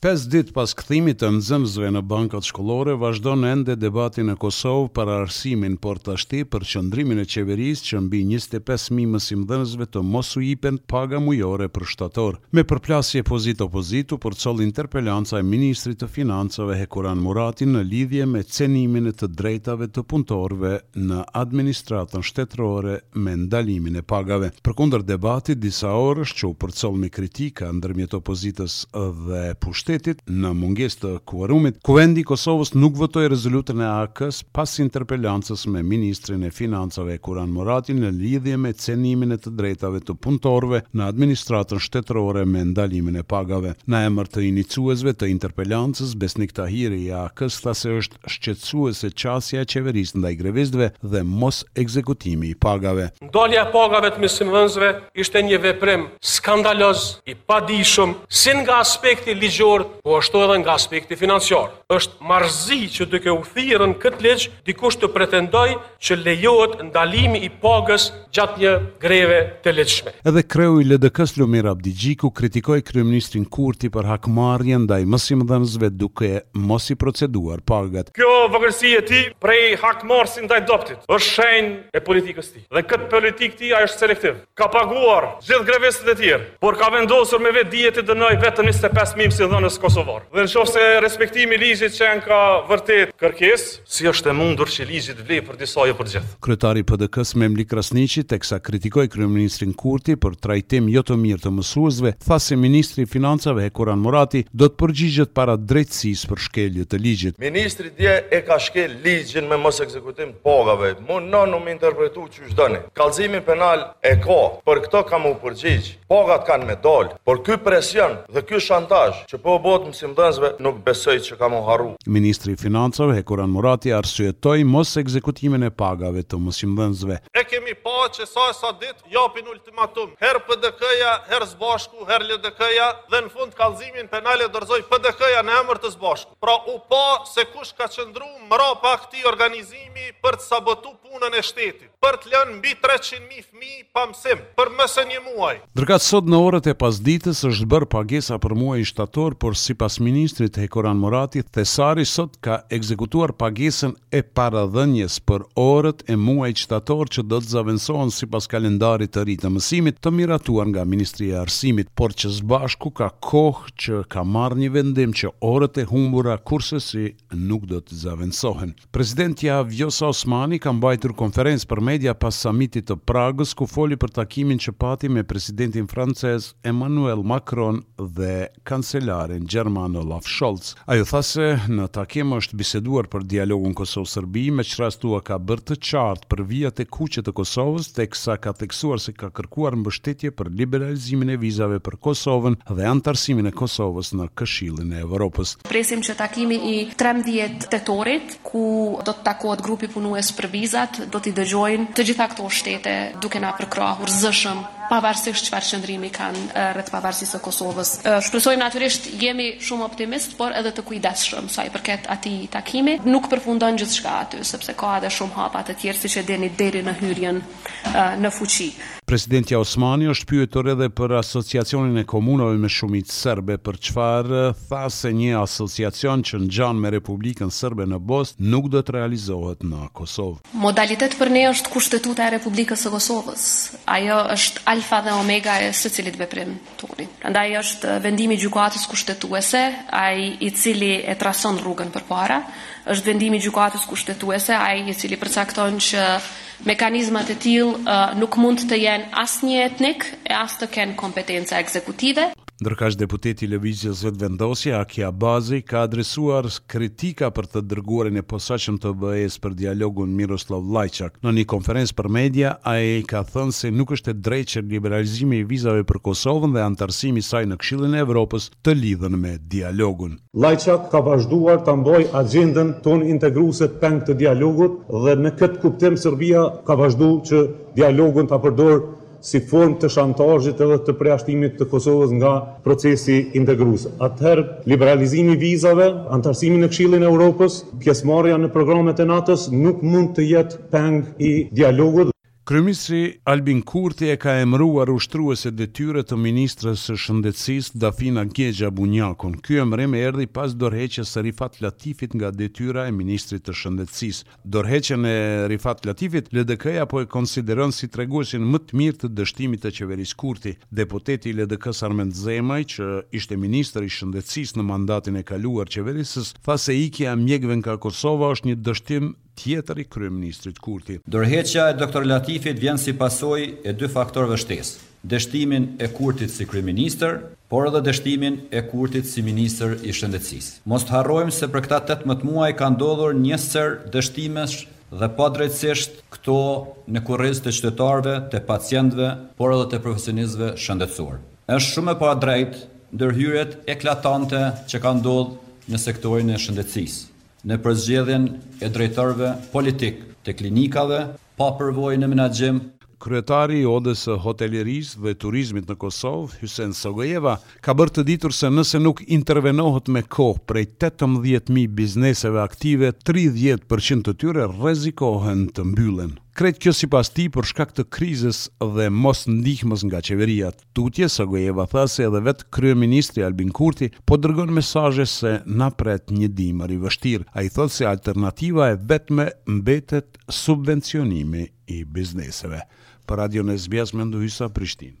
Pesë ditë pas kthimit të nxënësve në bankat shkollore, vazhdon ende debati në Kosovë për arsimin, por tashti për qëndrimin e qeverisë që mbi njëzet e pesë mijë mësimdhënësve të mos u jipen paga mujore për shtator. Me përplasje pozitë-opozitë u përcoll interpelanca e ministrit të Financave Hekuran Murati në lidhje me cenimin e të drejtave të punëtorëve në administratën shtetërore me ndalimin e pagave. Përkundër debatit disa orësh që u përcoll me kritika ndërmjet opozitës dhe pushtetit, në mungesë të kuorumit, Kuvendi i Kosovës nuk votoi rezolutën e AAK-së pas interpelancës me ministrin e Financave Hekuran Murati në lidhje me cenimin e të drejtave të punëtorëve në administratën shtetërore me ndalimin e pagave. Në emër të inicuesve të interpelancës, Besnik Tahiri i AAK-së tha se është shqetësuese qasja e qeverisë ndaj grevistëve dhe mos ekzekutimi i pagave. Ndalja e pagave të mësimdhënësve ishte një veprim skandaloz i padijshëm si nga aspekti ligjor po ashtu edhe nga aspekti financiar. Është marrëzi që duke u thirr në këtë ligj dikush të pretendojë që lejohet ndalimi i pagës gjatë një greve të ligjshme. Edhe kreu i LDK-së Lumir Abdixhiku kritikoi kryeministrin Kurti për hakmarrje ndaj mësimdhënësve duke mos i proceduar pagat. Kjo vogëlsi e tij prej hakmarrësi ndaj dobëtit është shenjë e politikës së tij. Dhe n'këtë politikë t'tij ai është selektiv. Ka paguar gjithë grevistët e tjerë, por ka vendosur me vetëdije t'i dënojë vetëm njëzet e pesë mijë mësimdhënës kosovarë. Dhe në qoftë se respektimi i ligjit qenka vërtet kërkesë, si është e mundur që ligji të vlejë për disa e jo për të gjithë? Kryetari i PDK-së Memli Krasniqi, teksa kritikoi kryeministrin Kurti për trajtim jo të mirë të mësuesve, tha se ministri i Financave Hekuran Murati do të përgjigjet para drejtësisë për shkelje të ligjit. Ministri dje e ka shkel ligjin me mos ekzekutim të pagave. Muni me interpretu Qysh doni. Kallëzimin penal e ka, për këto ka me u përgjigj. Pagat kanë me dal. Por ky presion dhe ky shantazh që po u bëhet mësimdhënësve nuk besoj që kanë me harru. Ministri i Financave, Hekuran Murati arsyetoi mos ekzekutimin e pagave të mësimdhënësve. E kemi pa që sa e sa ditë japin ultimatum, herë PDK-ja, herë SBASHK-u, herë LDK-ja dhe në fund kallëzimin penal e dorëzoi PDK-ja në emër të SBASHK-ut. Pra u pa se kush ka qëndru mrapa këtij organizimi për të sabotu punën e shtetit, për të lënë mbi treqind mijë fëmijë pa mësim për më se një muaj. Ndërkaq sot në orët e pasdites është bërë pagesa për muajin shtator, por sipas ministrit Hekuran Murati, Thesari sot ka ekzekutuar pagesën e paradhënies për orët e muajit shtator që do të zavendësohen sipas kalendarit të ri të mësimit të miratuar nga Ministria e Arsimit, por që SBASHK-u ka kohë që ka marrë një vendim që orët e humbura kurrsesi nuk do të zavendësohen. Presidentja Vjosa Osmani ka mbajtur konferencë për media pas Samitit të Pragës, ku foli për takimin që pati me presidentin francez Emmanuel Macron dhe kancelarin gjerman Olaf Scholz. Ajo tha se në takim është biseduar për dialogun Kosovë-Serbi, me ç'rast ua ka bërë të qartë për vijat e kuqe të Kosovës, teksa ka theksuar se ka kërkuar mbështetje për liberalizimin e vizave për Kosovën dhe anëtarësimin e Kosovës në Këshillin e Evropës. Presim që takimi i trembëdhjetë tetorit, ku do të takohet grupi punues për vizat, do t'i dëgjojnë të gjitha këto shtete duke na përkrahur zëshëm, pavarësisht çfarë qëndrimi kanë rreth pavarësisë së Kosovës. Shpresojmë natyrisht, jemi shumë optimistë, por edhe të kujdesshëm sa i përket atij takimi. Nuk përfundon gjithçka aty, sepse ka edhe shumë hapa të tjerë, siç e dini, deri në hyrjen në fuqi. Presidentja Osmani është pyetur edhe për Asociacionin e Komunave me Shumicë Serbe, për çfarë tha se një asociacion që ngjan me Republikën Serbe në Bosnë nuk do të realizohet në Kosovë. Modalitet për ne është Kushtetuta e Republikës së Kosovës. Ajo është alfa dhe omega e secilit veprim. tonë. Prandaj është vendimi i Gjykatës Kushtetuese ai i cili e trason rrugën përpara, është vendimi i Gjykatës Kushtetuese ai i cili përcakton që mekanizmat e tillë nuk mund të jenë as njëetnikë e as të kenë kompetenca ekzekutive. Ndërkaq deputeti i Lëvizjes Vetëvendosje, Haki Abazi, ka adresuar kritika për të dërguarin e posaçëm të BE-së për dialogun Miroslav Lajçak. Në një konferencë për media, ai ka thënë se nuk është e drejtë që liberalizimi i vizave për Kosovën dhe anëtarësimi i saj në Këshillin e Evropës të lidhen me dialogun. Lajçak ka vazhduar ta mbajë agjendën tonë integruese peng të dialogut dhe në këtë kuptim Serbia ka vazhdu që dialogun ta përdorë si formë të shantazhit edhe të përjashtimit të Kosovës nga procesi integrues. Atëherë, liberalizimi i vizave, anëtarësimi në Këshillin e Europës, pjesëmarrja në programet e NATO-s nuk mund të jetë peng i dialogut. Kryeministri Albin Kurti e ka emëruar ushtruese detyre të ministres së Shëndetësisë, Dafina Gexha Bunjakun. Ky emërim erdhi pas dorëheqjes së Rifat Latifit nga detyra e ministrit të Shëndetësisë. Dorëheqjen e Rifat Latifit, LDK-ja po e konsideron si treguesin më të mirë të dështimit të Qeverisë Kurti. Deputeti i LDK-së Armend Zemaj, që ishte ministër i Shëndetësisë në mandatin e kaluar qeverisës, tha se ikja e mjekëve nga Kosova është një dështim tjetër i kryeministrit Kurti. Dorëheqja e doktor Latifit vjen si pasojë e dy faktorëve shtesë. dështimin e Kurtit si kryeministër, por edhe dështimin e Kurtit si ministër i Shëndetësisë. Mos të harrojmë se për këta tetëmbëdhjetë muaj kanë ndodhur një sërë dështimesh dhe padrejtësisht këto në kurriz të qytetarëve, të pacientëve, por edhe të profesionistëve shëndetësorë. Është shumë e padrejtë ndërhyrjet eklatante që kanë ndodhë në sektorin e shëndetësisë, në përzgjedhjen e drejtorëve politikë të klinikave, pa përvojë në menaxhim. Kryetari i Odës së Hotelerisë dhe Turizmit në Kosovë, Hysen Sogojeva, ka bërë të ditur se nëse nuk intervenohet me kohë prej tetëmbëdhjetë mijë bizneseve aktive tridhjetë për qind të tyre rrezikohen të mbyllen. Krejt kjo sipas tij për shkak të krizës dhe mosndihmës nga qeveria. Tutje, Sogojeva tha se edhe vetë kryeministri Albin Kurti po dërgon mesazhe se na pret një dimër i vështirë. Ai thotë se alternativa e vetme mbetet subvencionimi i bizneseve. Për Radion SBS, Mendu Hysa, Prishtinë.